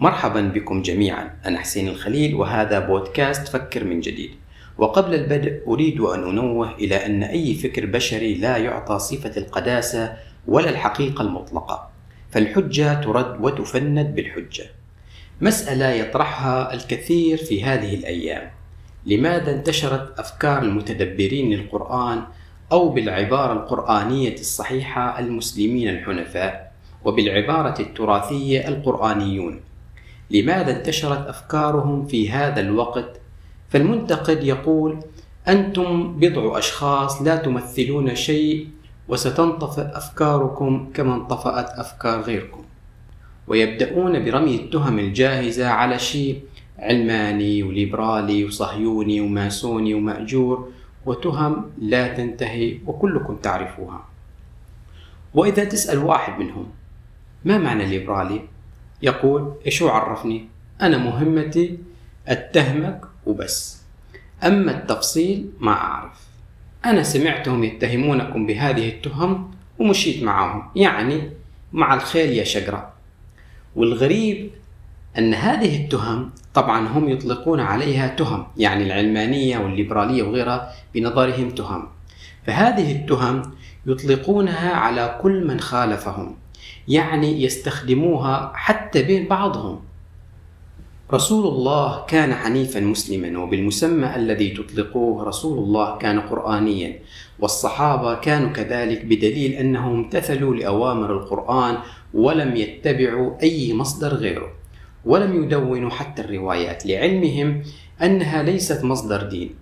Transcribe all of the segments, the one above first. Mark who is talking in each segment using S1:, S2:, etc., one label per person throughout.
S1: مرحبا بكم جميعا. أنا حسين الخليل وهذا بودكاست فكر من جديد. وقبل البدء أريد أن أنوه إلى أن أي فكر بشري لا يعطى صفة القداسة ولا الحقيقة المطلقة. فالحجة ترد وتفند بالحجة. مسألة يطرحها الكثير في هذه الأيام. لماذا انتشرت أفكار المتدبرين للقرآن أو بالعبارة القرآنية الصحيحة المسلمين الحنفاء وبالعبارة التراثية القرآنيون؟ لماذا انتشرت أفكارهم في هذا الوقت؟ فالمنتقد يقول أنتم بضع أشخاص لا تمثلون شيء وستنطفئ أفكاركم كما انطفأت أفكار غيركم. ويبدأون برمي التهم الجاهزة على شيء علماني وليبرالي وصهيوني وماسوني ومأجور وتهم لا تنتهي وكلكم تعرفوها. وإذا تسأل واحد منهم ما معنى ليبرالي؟ يقول إيش عرفني؟ أنا مهمتي أتهمك وبس. أما التفصيل ما أعرف. أنا سمعتهم يتهمونكم بهذه التهم ومشيت معهم يعني مع الخيل يا شقرة والغريب أن هذه التهم طبعا هم يطلقون عليها تهم يعني العلمانية والليبرالية وغيرها بنظرهم تهم. فهذه التهم يطلقونها على كل من خالفهم. يعني يستخدموها حتى بين بعضهم. رسول الله كان حنيفا مسلما وبالمسمى الذي تطلقوه رسول الله كان قرآنيا. والصحابة كانوا كذلك بدليل أنهم امتثلوا لأوامر القرآن ولم يتبعوا أي مصدر غيره ولم يدونوا حتى الروايات لعلمهم أنها ليست مصدر دين.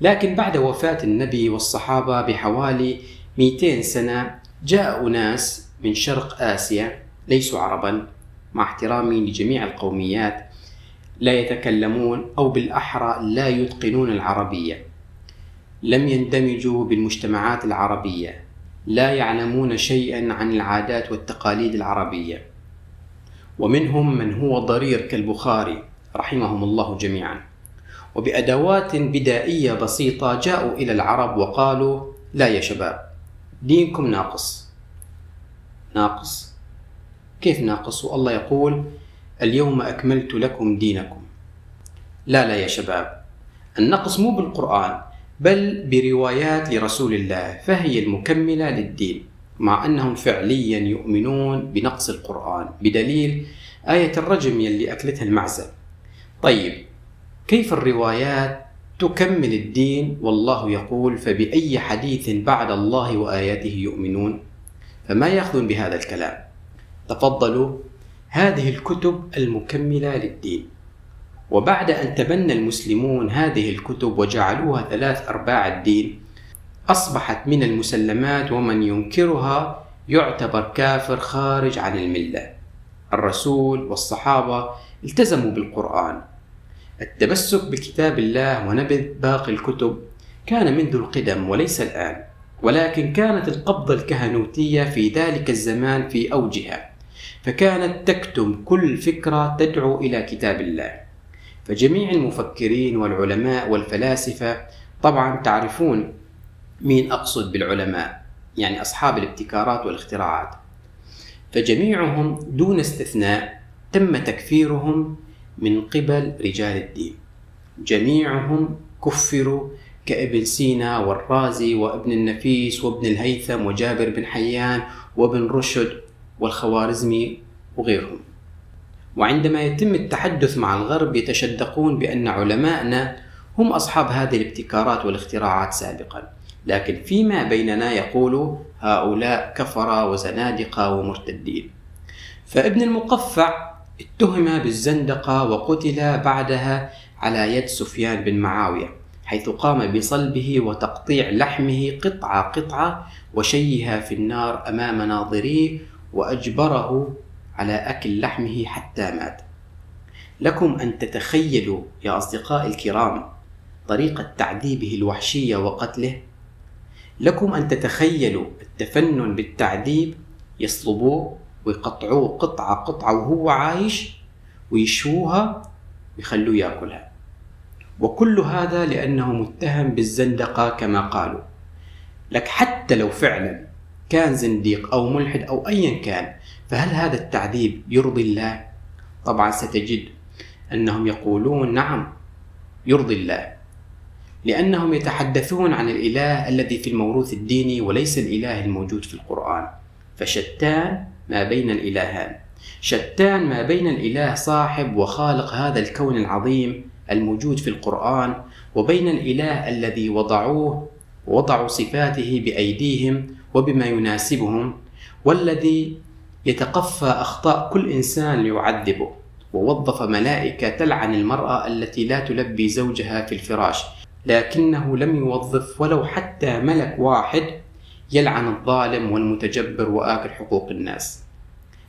S1: لكن بعد وفاة النبي والصحابة بحوالي 200 سنة جاء أناس من شرق آسيا ليسوا عربا مع احترامي لجميع القوميات لا يتكلمون أو بالأحرى لا يتقنون العربية. لم يندمجوا بالمجتمعات العربية لا يعلمون شيئا عن العادات والتقاليد العربية. ومنهم من هو ضرير كالبخاري رحمهم الله جميعا. وبأدوات بدائية بسيطة جاءوا إلى العرب وقالوا لا يا شباب دينكم ناقص. ناقص. كيف ناقص؟ والله يقول اليوم أكملت لكم دينكم. لا لا يا شباب النقص مو بالقرآن بل بروايات لرسول الله فهي المكملة للدين مع أنهم فعليا يؤمنون بنقص القرآن بدليل آية الرجم يلي أكلتها المعزة طيب كيف الروايات تكمل الدين؟ والله يقول فبأي حديث بعد الله وآياته يؤمنون؟ فما يأخذون بهذا الكلام. تفضلوا. هذه الكتب المكملة للدين. وبعد أن تبنى المسلمون هذه الكتب وجعلوها ثلاث أرباع الدين أصبحت من المسلمات ومن ينكرها يعتبر كافر خارج عن الملة. الرسول والصحابة التزموا بالقرآن. التمسك بكتاب الله ونبذ باقي الكتب كان منذ القدم وليس الآن. ولكن كانت القبضة الكهنوتية في ذلك الزمان في أوجها فكانت تكتم كل فكرة تدعو إلى كتاب الله. فجميع المفكرين والعلماء والفلاسفة طبعا تعرفون مين أقصد بالعلماء يعني أصحاب الابتكارات والاختراعات. فجميعهم دون استثناء تم تكفيرهم من قبل رجال الدين. جميعهم كفروا كابن سينا والرازي وابن النفيس وابن الهيثم وجابر بن حيان وابن رشد والخوارزمي وغيرهم. وعندما يتم التحدث مع الغرب يتشدقون بأن علماءنا هم أصحاب هذه الابتكارات والاختراعات سابقا. لكن فيما بيننا يقول هؤلاء كفرة وزنادقة ومرتدين. فابن المقفع اتهم بالزندقة وقتل بعدها على يد سفيان بن معاوية. حيث قام بصلبه وتقطيع لحمه قطعة قطعة وشيها في النار أمام ناظريه وأجبره على أكل لحمه حتى مات. لكم أن تتخيلوا يا أصدقائي الكرام طريقة تعذيبه الوحشية وقتله. لكم أن تتخيلوا التفنن بالتعذيب يصلبوه ويقطعوه قطعة قطعة وهو عايش ويشوها ويخلوه يأكلها. وكل هذا لأنه متهم بالزندقة كما قالوا. لك حتى لو فعلا كان زنديق أو ملحد أو أيا كان فهل هذا التعذيب يرضي الله؟ طبعا ستجد أنهم يقولون نعم يرضي الله. لأنهم يتحدثون عن الإله الذي في الموروث الديني وليس الإله الموجود في القرآن. فشتان ما بين الإلهان. شتان ما بين الإله صاحب وخالق هذا الكون العظيم الموجود في القرآن وبين الإله الذي وضعوه وضعوا صفاته بأيديهم وبما يناسبهم والذي يتقفى أخطاء كل إنسان ليعذبه. ووظف ملائكة تلعن المرأة التي لا تلبي زوجها في الفراش. لكنه لم يوظف ولو حتى ملك واحد يلعن الظالم والمتجبر وآكل حقوق الناس.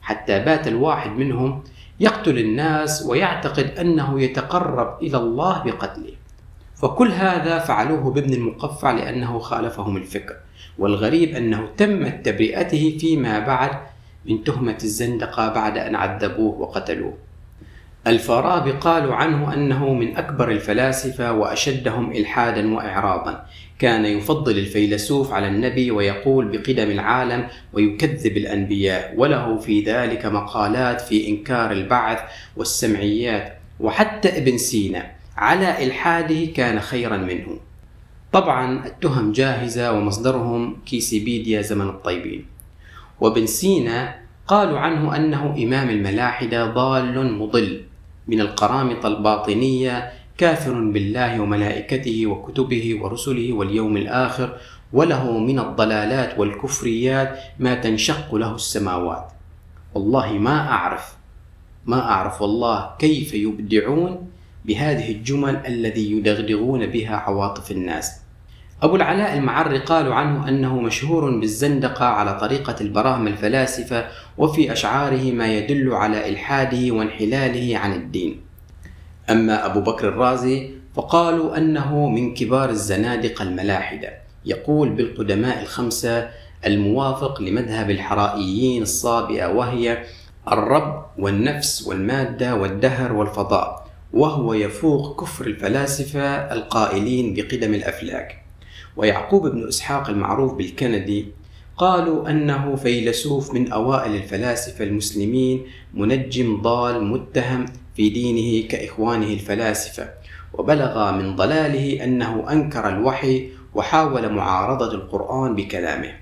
S1: حتى بات الواحد منهم يقتل الناس ويعتقد أنه يتقرب إلى الله بقتله. فكل هذا فعلوه بابن المقفع لأنه خالفهم الفكر والغريب أنه تمت تبرئته فيما بعد من تهمة الزندقة بعد أن عذبوه وقتلوه. الفارابي قالوا عنه أنه من أكبر الفلاسفة وأشدهم إلحادا وإعراضا. كان يفضل الفيلسوف على النبي ويقول بقدم العالم ويكذب الأنبياء وله في ذلك مقالات في إنكار البعث والسمعيات. وحتى ابن سينا على إلحاده كان خيرا منه. طبعا التهم جاهزة ومصدرهم كيسيبيديا زمن الطيبين. وابن سينا قالوا عنه أنه إمام الملاحدة ضال مضل. من القرامطة الباطنية كافر بالله وملائكته وكتبه ورسله واليوم الآخر وله من الضلالات والكفريات ما تنشق له السماوات. والله ما أعرف ما أعرف والله كيف يبدعون بهذه الجمل الذي يدغدغون بها عواطف الناس. أبو العلاء المعري قالوا عنه أنه مشهور بالزندقة على طريقة البراهم الفلاسفة وفي أشعاره ما يدل على إلحاده وانحلاله عن الدين. أما أبو بكر الرازي فقالوا أنه من كبار الزنادقة الملاحدة. يقول بالقدماء الخمسة الموافق لمذهب الحرائيين الصابئة وهي الرب والنفس والمادة والدهر والفضاء وهو يفوق كفر الفلاسفة القائلين بقدم الأفلاك. ويعقوب بن إسحاق المعروف بالكندي قالوا أنه فيلسوف من أوائل الفلاسفة المسلمين منجم ضال متهم في دينه كإخوانه الفلاسفة وبلغ من ضلاله أنه أنكر الوحي وحاول معارضة القرآن بكلامه.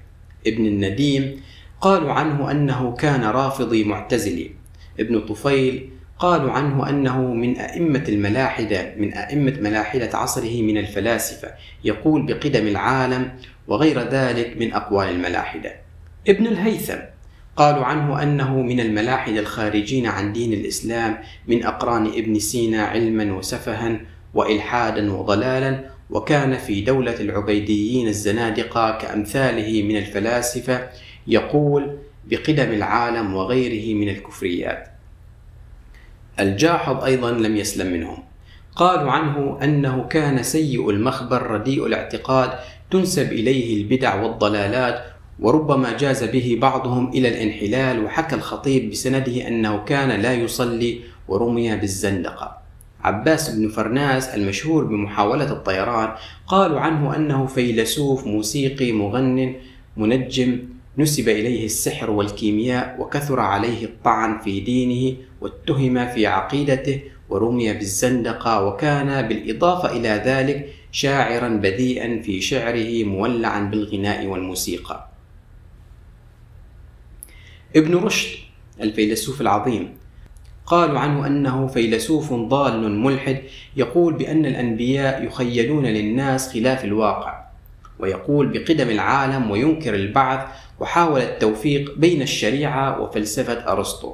S1: ابن النديم قالوا عنه أنه كان رافضي معتزلي. ابن طفيل قالوا عنه أنه من أئمة الملاحدة من أئمة ملاحدة عصره من الفلاسفة يقول بقدم العالم وغير ذلك من أقوال الملاحدة. ابن الهيثم قالوا عنه أنه من الملاحدة الخارجين عن دين الإسلام من أقران ابن سينا علما وسفها وإلحادا وضلالا وكان في دولة العبيديين الزنادقة كأمثاله من الفلاسفة يقول بقدم العالم وغيره من الكفريات. الجاحظ أيضا لم يسلم منهم. قالوا عنه أنه كان سيء المخبر رديء الاعتقاد تنسب إليه البدع والضلالات وربما جاز به بعضهم إلى الانحلال وحكى الخطيب بسنده أنه كان لا يصلي ورمي بالزندقة. عباس بن فرناس المشهور بمحاولة الطيران قالوا عنه أنه فيلسوف موسيقي مغن منجم نسب إليه السحر والكيمياء وكثر عليه الطعن في دينه واتهم في عقيدته ورمي بالزندقة وكان بالإضافة إلى ذلك شاعرا بديئا في شعره مولعا بالغناء والموسيقى. ابن رشد الفيلسوف العظيم قالوا عنه أنه فيلسوف ضال ملحد يقول بأن الأنبياء يخيلون للناس خلاف الواقع ويقول بقدم العالم وينكر البعث وحاول التوفيق بين الشريعة وفلسفة أرسطو.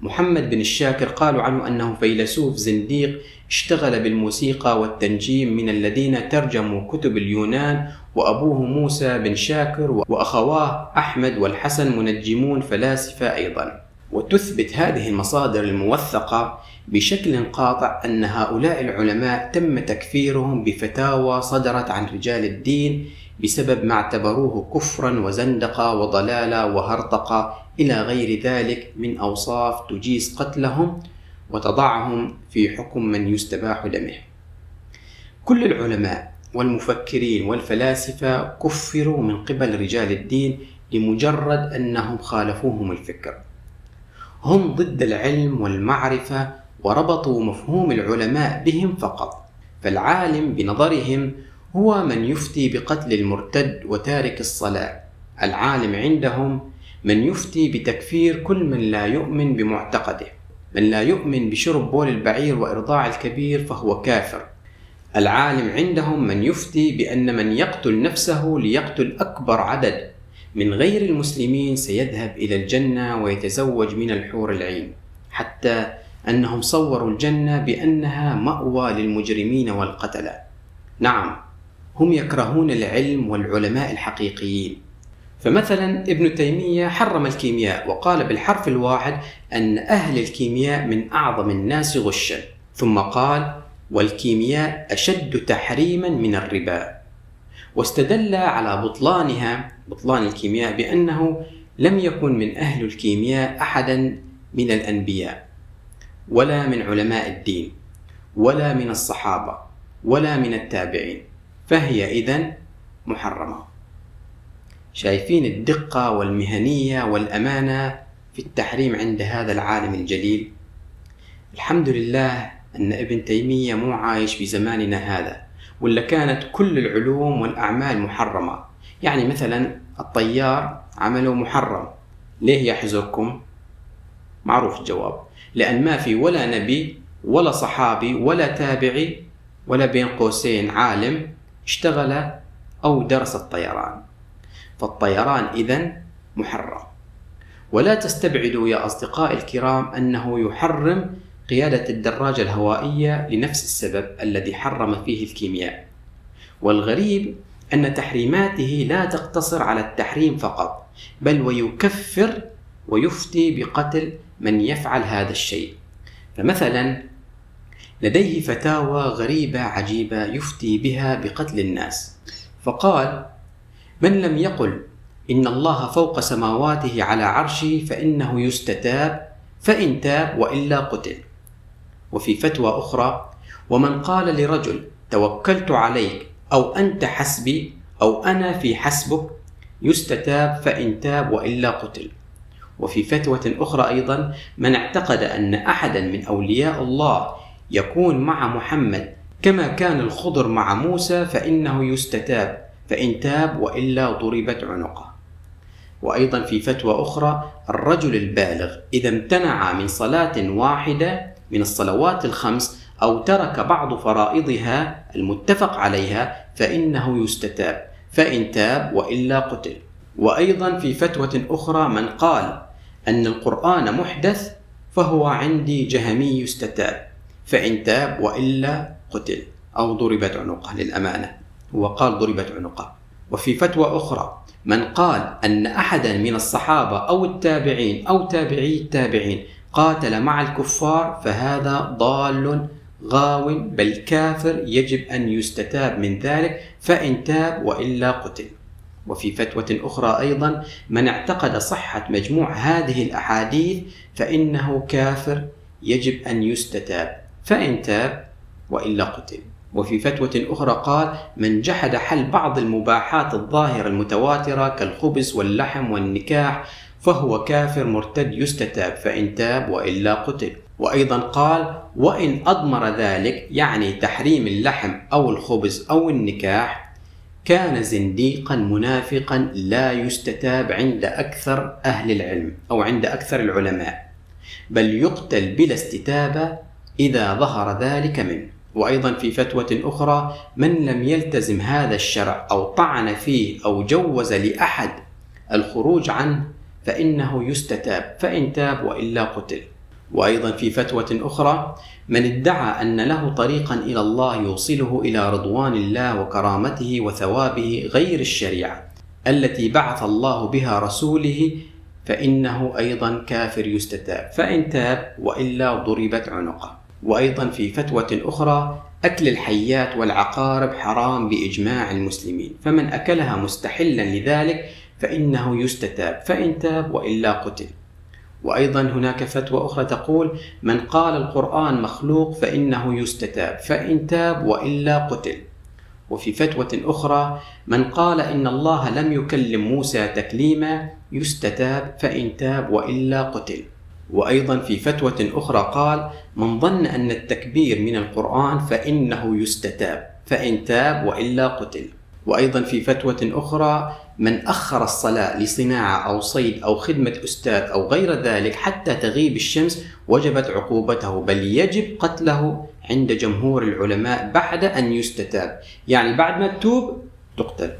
S1: محمد بن الشاكر قالوا عنه أنه فيلسوف زنديق اشتغل بالموسيقى والتنجيم من الذين ترجموا كتب اليونان وأبوه موسى بن شاكر وأخواه أحمد والحسن منجمون فلاسفة أيضا. وتثبت هذه المصادر الموثقة بشكل قاطع أن هؤلاء العلماء تم تكفيرهم بفتاوى صدرت عن رجال الدين بسبب ما اعتبروه كفرا وزندقه وضلاله وهرطقه إلى غير ذلك من أوصاف تجيز قتلهم وتضعهم في حكم من يستباح دمه. كل العلماء والمفكرين والفلاسفة كفروا من قبل رجال الدين لمجرد أنهم خالفوهم الفكر. هم ضد العلم والمعرفة وربطوا مفهوم العلماء بهم فقط فالعالم بنظرهم هو من يفتي بقتل المرتد وتارك الصلاة. العالم عندهم من يفتي بتكفير كل من لا يؤمن بمعتقده. من لا يؤمن بشرب بول البعير وإرضاع الكبير فهو كافر. العالم عندهم من يفتي بأن من يقتل نفسه ليقتل أكبر عدد من غير المسلمين سيذهب إلى الجنة ويتزوج من الحور العين. حتى أنهم صوروا الجنة بأنها مأوى للمجرمين والقتلة. نعم هم يكرهون العلم والعلماء الحقيقيين. فمثلا ابن تيمية حرم الكيمياء وقال بالحرف الواحد أن أهل الكيمياء من أعظم الناس غشا. ثم قال والكيمياء أشد تحريما من الربا واستدل على بطلانها بطلان الكيمياء بأنه لم يكن من أهل الكيمياء أحدا من الأنبياء ولا من علماء الدين ولا من الصحابة ولا من التابعين. فهي إذن محرمة. شايفين الدقة والمهنية والأمانة في التحريم عند هذا العالم الجليل؟ الحمد لله أن ابن تيمية مو عايش في زماننا هذا ولا كانت كل العلوم والأعمال محرمة. يعني مثلا الطيار عمله محرم. ليه يحزركم؟ معروف الجواب. لأن ما في ولا نبي ولا صحابي ولا تابعي ولا بين قوسين عالم اشتغل أو درس الطيران. فالطيران إذا محرم. ولا تستبعدوا يا أصدقائي الكرام أنه يحرم قيادة الدراجة الهوائية لنفس السبب الذي حرم فيه الكيمياء. والغريب أن تحريماته لا تقتصر على التحريم فقط بل ويكفر ويفتي بقتل من يفعل هذا الشيء. فمثلا لديه فتاوى غريبة عجيبة يفتي بها بقتل الناس. فقال من لم يقل إن الله فوق سماواته على عرشه فإنه يستتاب فإن تاب وإلا قتل. وفي فتوى أخرى ومن قال لرجل توكلت عليك أو أنت حسبي أو أنا في حسبك يستتاب فإن تاب وإلا قتل. وفي فتوى أخرى أيضا من اعتقد أن أحدا من أولياء الله يكون مع محمد. كما كان الخضر مع موسى فإنه يستتاب فإن تاب وإلا ضربت عنقه. وأيضا في فتوى أخرى الرجل البالغ إذا امتنع من صلاة واحدة من الصلوات الخمس أو ترك بعض فرائضها المتفق عليها فإنه يستتاب فإن تاب وإلا قتل. وأيضا في فتوى أخرى من قال أن القرآن محدث فهو عندي جهمي يستتاب. فإن تاب وإلا قتل أو ضربت عنقه للأمانة. وقال ضربت عنقه. وفي فتوى أخرى من قال أن أحدا من الصحابة أو التابعين أو تابعي التابعين قاتل مع الكفار فهذا ضال غاو بل كافر يجب أن يستتاب من ذلك فإن تاب وإلا قتل. وفي فتوى أخرى أيضا من اعتقد صحة مجموع هذه الأحاديث فإنه كافر يجب أن يستتاب. فإن تاب وإلا قتل. وفي فتوى أخرى قال من جحد حل بعض المباحات الظاهرة المتواترة كالخبز واللحم والنكاح فهو كافر مرتد يستتاب فإن تاب وإلا قتل. وأيضا قال وإن أضمر ذلك يعني تحريم اللحم أو الخبز أو النكاح كان زنديقا منافقا لا يستتاب عند أكثر أهل العلم أو عند أكثر العلماء بل يقتل بلا استتابة إذا ظهر ذلك منه. وأيضا في فتوى أخرى من لم يلتزم هذا الشرع أو طعن فيه أو جوز لأحد الخروج عنه فإنه يستتاب فإن تاب وإلا قتل. وأيضا في فتوى أخرى من ادعى أن له طريقا إلى الله يوصله إلى رضوان الله وكرامته وثوابه غير الشريعة التي بعث الله بها رسوله فإنه أيضا كافر يستتاب فإن تاب وإلا ضربت عنقه. وأيضا في فتوى أخرى أكل الحيات والعقارب حرام بإجماع المسلمين. فمن أكلها مستحلا لذلك فإنه يستتاب. فإن تاب وإلا قتل. وأيضا هناك فتوى أخرى تقول من قال القرآن مخلوق فإنه يستتاب. فإن تاب وإلا قتل. وفي فتوى أخرى من قال إن الله لم يكلم موسى تكليما يستتاب فإن تاب وإلا قتل. وأيضا في فتوى أخرى قال من ظن أن التكبير من القرآن فإنه يستتاب فإن تاب وإلا قتل. وأيضا في فتوى أخرى من أخر الصلاة لصناعة أو صيد أو خدمة أستاذ أو غير ذلك حتى تغيب الشمس وجبت عقوبته بل يجب قتله عند جمهور العلماء بعد أن يستتاب. يعني بعد ما تتوب تقتل.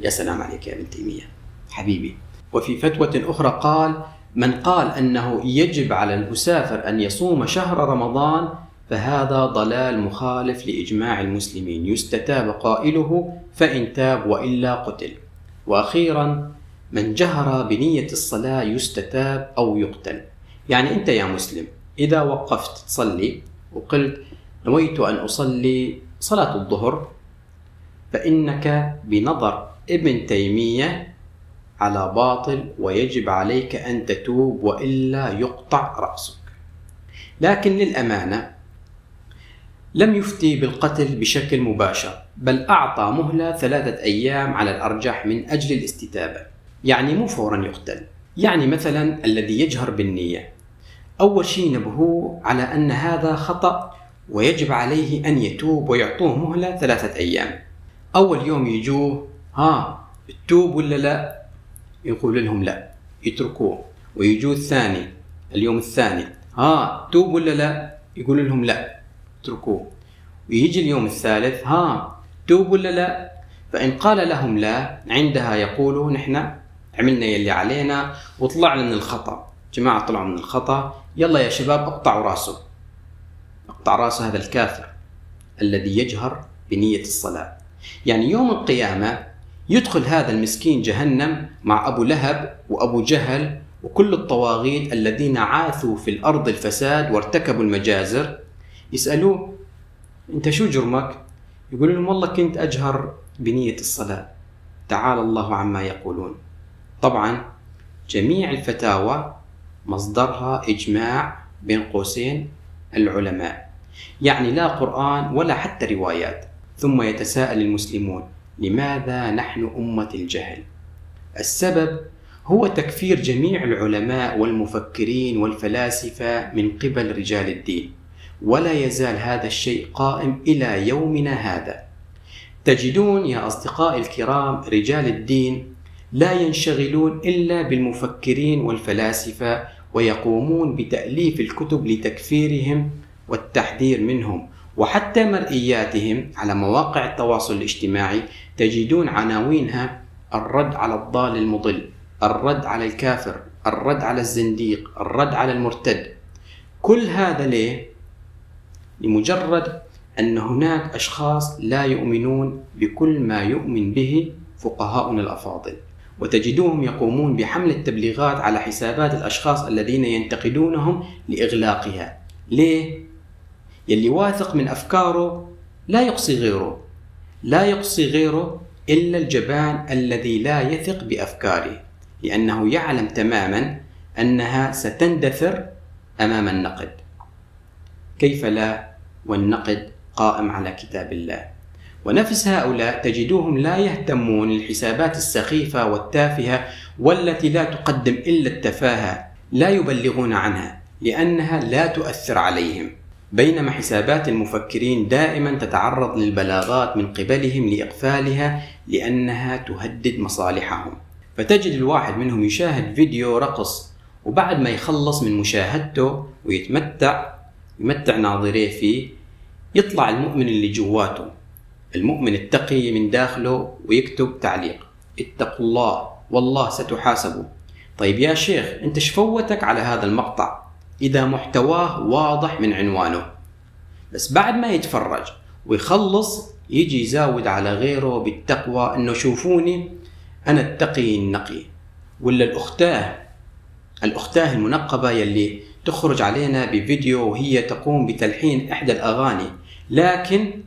S1: يا سلام عليك يا ابن تيمية. حبيبي. وفي فتوى أخرى قال من قال أنه يجب على المسافر أن يصوم شهر رمضان فهذا ضلال مخالف لإجماع المسلمين. يستتاب قائله فإن تاب وإلا قتل. وأخيرا من جهر بنية الصلاة يستتاب أو يقتل. يعني أنت يا مسلم إذا وقفت تصلي وقلت نويت أن أصلي صلاة الظهر فإنك بنظر ابن تيمية على باطل ويجب عليك أن تتوب وإلا يقطع رأسك. لكن للأمانة لم يفتي بالقتل بشكل مباشر بل أعطى مهلة ثلاثة أيام على الأرجح من أجل الاستتابة. يعني مو فورا يقتل. يعني مثلا الذي يجهر بالنية. أول شيء نبهوه على أن هذا خطأ ويجب عليه أن يتوب ويعطوه مهلة ثلاثة أيام. أول يوم يجوه ها تتوب ولا لا؟ يقول لهم لا يتركوه. ويجوه الثاني اليوم الثاني. ها توب ولا لا؟ يقول لهم لا اتركوه. ويجي اليوم الثالث ها توب ولا لا؟ فإن قال لهم لا عندها يقولوا نحن عملنا يلي علينا وطلعنا من الخطأ. جماعة طلعوا من الخطأ. يلا يا شباب اقطعوا راسه. اقطع راس هذا الكافر الذي يجهر بنية الصلاة. يعني يوم القيامة يدخل هذا المسكين جهنم مع أبو لهب وأبو جهل وكل الطواغيت الذين عاثوا في الأرض الفساد وارتكبوا المجازر. يسألوه أنت شو جرمك؟ يقول لهم والله كنت أجهر بنية الصلاة. تعالى الله عما يقولون. طبعا جميع الفتاوى مصدرها إجماع بين قوسين العلماء. يعني لا قرآن ولا حتى روايات. ثم يتساءل المسلمون لماذا نحن أمة الجهل؟ السبب هو تكفير جميع العلماء والمفكرين والفلاسفة من قبل رجال الدين ولا يزال هذا الشيء قائم إلى يومنا هذا تجدون يا أصدقائي الكرام رجال الدين لا ينشغلون إلا بالمفكرين والفلاسفة ويقومون بتأليف الكتب لتكفيرهم والتحذير منهم وحتى مرئياتهم على مواقع التواصل الاجتماعي تجدون عناوينها الرد على الضال المضل الرد على الكافر الرد على الزنديق الرد على المرتد. كل هذا ليه؟ لمجرد أن هناك أشخاص لا يؤمنون بكل ما يؤمن به فقهاؤنا الأفاضل. وتجدوهم يقومون بحمل التبليغات على حسابات الأشخاص الذين ينتقدونهم لإغلاقها. ليه؟ يلي واثق من أفكاره لا يقصي غيره. لا يقصي غيره إلا الجبان الذي لا يثق بأفكاره لأنه يعلم تماما أنها ستندثر أمام النقد. كيف لا؟ والنقد قائم على كتاب الله. ونفس هؤلاء تجدوهم لا يهتمون للحسابات السخيفة والتافهة والتي لا تقدم إلا التفاهة لا يبلغون عنها لأنها لا تؤثر عليهم. بينما حسابات المفكرين دائما تتعرض للبلاغات من قبلهم لإقفالها لأنها تهدد مصالحهم. فتجد الواحد منهم يشاهد فيديو رقص وبعد ما يخلص من مشاهدته ويتمتع يمتع ناظريه فيه يطلع المؤمن اللي جواته. المؤمن التقي من داخله ويكتب تعليق. اتقوا الله والله ستحاسبوا طيب يا شيخ أنت شفوتك على هذا المقطع؟ إذا محتواه واضح من عنوانه. بس بعد ما يتفرج ويخلص يجي يزاود على غيره بالتقوى إنه شوفوني أنا التقي النقي. ولا الأختاه؟ الأختاه المنقبة يلي تخرج علينا بفيديو وهي تقوم بتلحين إحدى الأغاني. لكن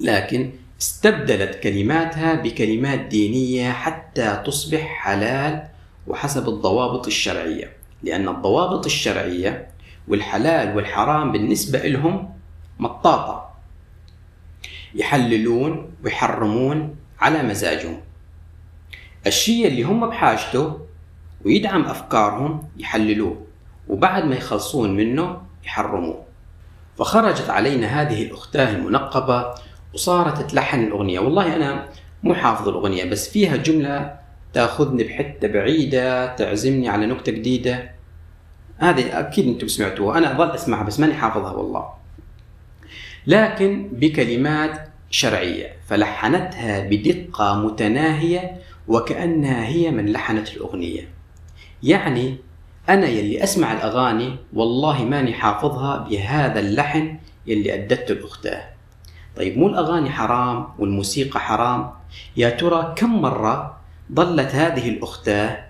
S1: لكن استبدلت كلماتها بكلمات دينية حتى تصبح حلال وحسب الضوابط الشرعية. لأن الضوابط الشرعية والحلال والحرام بالنسبة لهم مطاطة. يحللون ويحرمون على مزاجهم. الشيء اللي هم بحاجته ويدعم أفكارهم يحللوه وبعد ما يخلصون منه يحرموه. فخرجت علينا هذه الأختاه المنقبة وصارت تلحن الأغنية. والله أنا مو حافظ الأغنية بس فيها جملة تأخذني بحتة بعيدة تعزمني على نكتة جديدة. هذه أكيد أنتم سمعتوها أنا أظل أسمعها بس ماني حافظها والله. لكن بكلمات شرعية فلحنتها بدقة متناهية وكأنها هي من لحنت الأغنية. يعني أنا يلي أسمع الأغاني والله ماني حافظها بهذا اللحن يلي أدته الأختاه طيب مو الأغاني حرام والموسيقى حرام؟ يا ترى كم مرة ظلت هذه الأختاه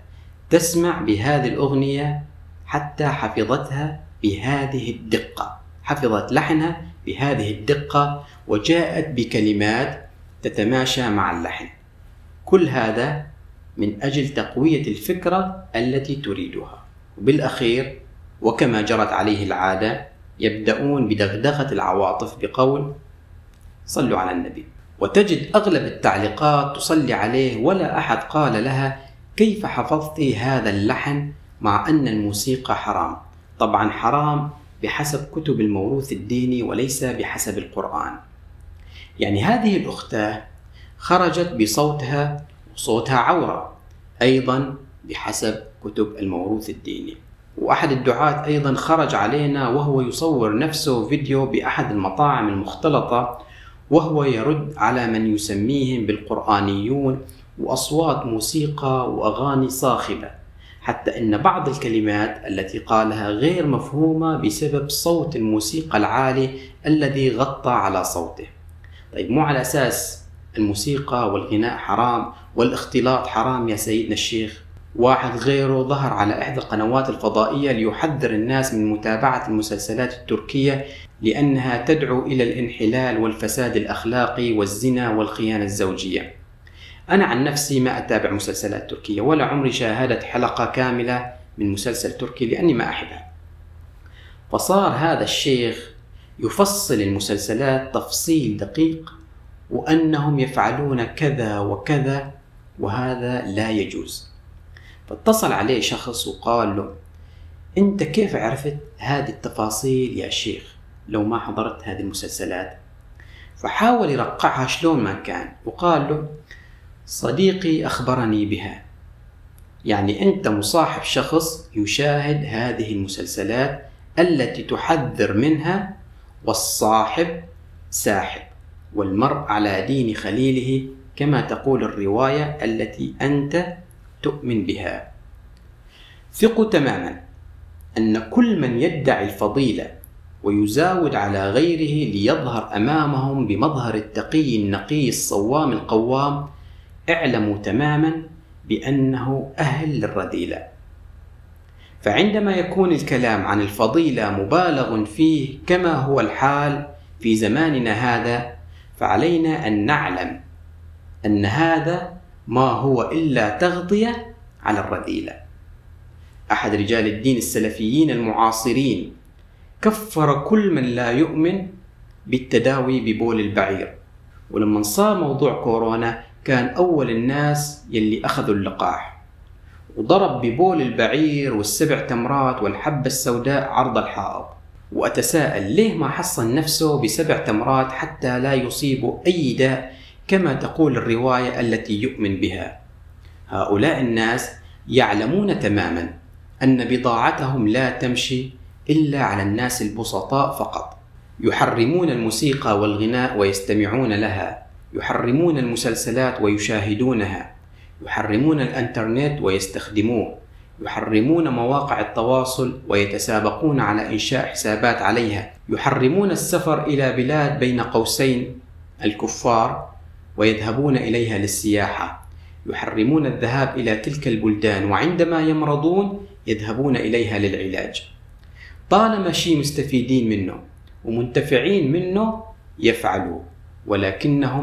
S1: تسمع بهذه الأغنية حتى حفظتها بهذه الدقة. حفظت لحنها بهذه الدقة وجاءت بكلمات تتماشى مع اللحن. كل هذا من أجل تقوية الفكرة التي تريدها. وبالأخير وكما جرت عليه العادة يبدأون بدغدغة العواطف بقول صلوا على النبي. وتجد أغلب التعليقات تصلي عليه ولا أحد قال لها كيف حفظت هذا اللحن مع أن الموسيقى حرام؟ طبعا حرام بحسب كتب الموروث الديني وليس بحسب القرآن. يعني هذه الأختاه خرجت بصوتها وصوتها عورة أيضا بحسب كتب الموروث الديني. وأحد الدعاة أيضا خرج علينا وهو يصور نفسه فيديو بأحد المطاعم المختلطة وهو يرد على من يسميهم بالقرآنيون وأصوات موسيقى وأغاني صاخبة حتى أن بعض الكلمات التي قالها غير مفهومة بسبب صوت الموسيقى العالي الذي غطى على صوته. طيب مو على أساس الموسيقى والغناء حرام والاختلاط حرام يا سيدنا الشيخ؟ واحد غيره ظهر على إحدى القنوات الفضائية ليحذر الناس من متابعة المسلسلات التركية لأنها تدعو إلى الانحلال والفساد الأخلاقي والزنا والخيانة الزوجية. أنا عن نفسي ما أتابع مسلسلات تركية ولا عمري شاهدت حلقة كاملة من مسلسل تركي لأني ما أحبها. فصار هذا الشيخ يفصل المسلسلات تفصيل دقيق وأنهم يفعلون كذا وكذا وهذا لا يجوز. فاتصل عليه شخص وقال له أنت كيف عرفت هذه التفاصيل يا شيخ؟ لو ما حضرت هذه المسلسلات. فحاول يرقعها شلون ما كان وقال له صديقي أخبرني بها. يعني أنت مصاحب شخص يشاهد هذه المسلسلات التي تحذر منها والصاحب ساحب والمرء على دين خليله كما تقول الرواية التي أنت تؤمن بها. ثقوا تماما أن كل من يدعي الفضيلة ويزاود على غيره ليظهر أمامهم بمظهر التقي النقي الصوام القوام اعلموا تماما بأنه أهل للرذيلة. فعندما يكون الكلام عن الفضيلة مبالغ فيه كما هو الحال في زماننا هذا فعلينا أن نعلم أن هذا ما هو إلا تغطية على الرذيلة. أحد رجال الدين السلفيين المعاصرين كفر كل من لا يؤمن بالتداوي ببول البعير. ولما صار موضوع كورونا كان أول الناس يلي أخذوا اللقاح. وضرب ببول البعير والسبع تمرات والحبة السوداء عرض الحائط. وأتساءل ليه ما حصن نفسه بسبع تمرات حتى لا يصيب أي داء كما تقول الرواية التي يؤمن بها. هؤلاء الناس يعلمون تماما أن بضاعتهم لا تمشي إلا على الناس البسطاء فقط. يحرمون الموسيقى والغناء ويستمعون لها. يحرمون المسلسلات ويشاهدونها. يحرمون الإنترنت ويستخدموه. يحرمون مواقع التواصل ويتسابقون على إنشاء حسابات عليها. يحرمون السفر إلى بلاد بين قوسين الكفار ويذهبون إليها للسياحة. يحرمون الذهاب إلى تلك البلدان وعندما يمرضون يذهبون إليها للعلاج. طالما شيء مستفيدين منه ومنتفعين منه يفعلوه ولكنهم